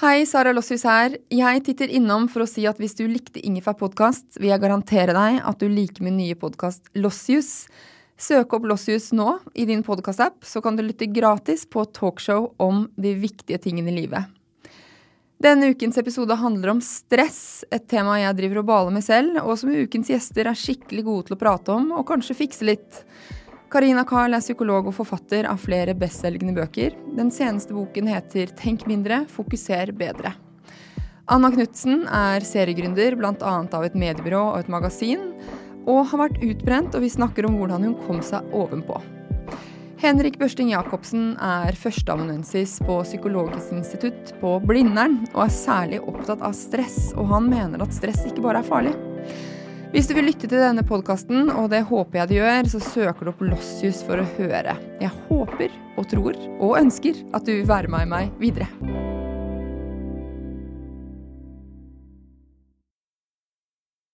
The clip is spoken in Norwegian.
Hei, Sara Lossius her. Jeg titter innom for å si at hvis du likte Ingefær podkast, vil jeg garantere deg at du liker min nye podkast Lossius. Søk opp Lossius nå i din podkastapp, så kan du lytte gratis på talkshow om de viktige tingene i livet. Denne ukens episode handler om stress, et tema jeg driver og baler med selv, og som ukens gjester er skikkelig gode til å prate om, og kanskje fikse litt. Karina Carl er psykolog og forfatter av flere bestselgende bøker. Den seneste boken heter Tenk mindre, fokuser bedre. Anna Knutsen er seriegründer bl.a. av et mediebyrå og et magasin, og har vært utbrent, og vi snakker om hvordan hun kom seg ovenpå. Henrik Børsting Jacobsen er førsteamanuensis på Psykologisk institutt på Blindern, og er særlig opptatt av stress, og han mener at stress ikke bare er farlig. Hvis du vil lytte til denne podkasten, og det håper jeg du gjør, så søker du opp Lossius for å høre. Jeg håper og tror og ønsker at du vil være med meg videre.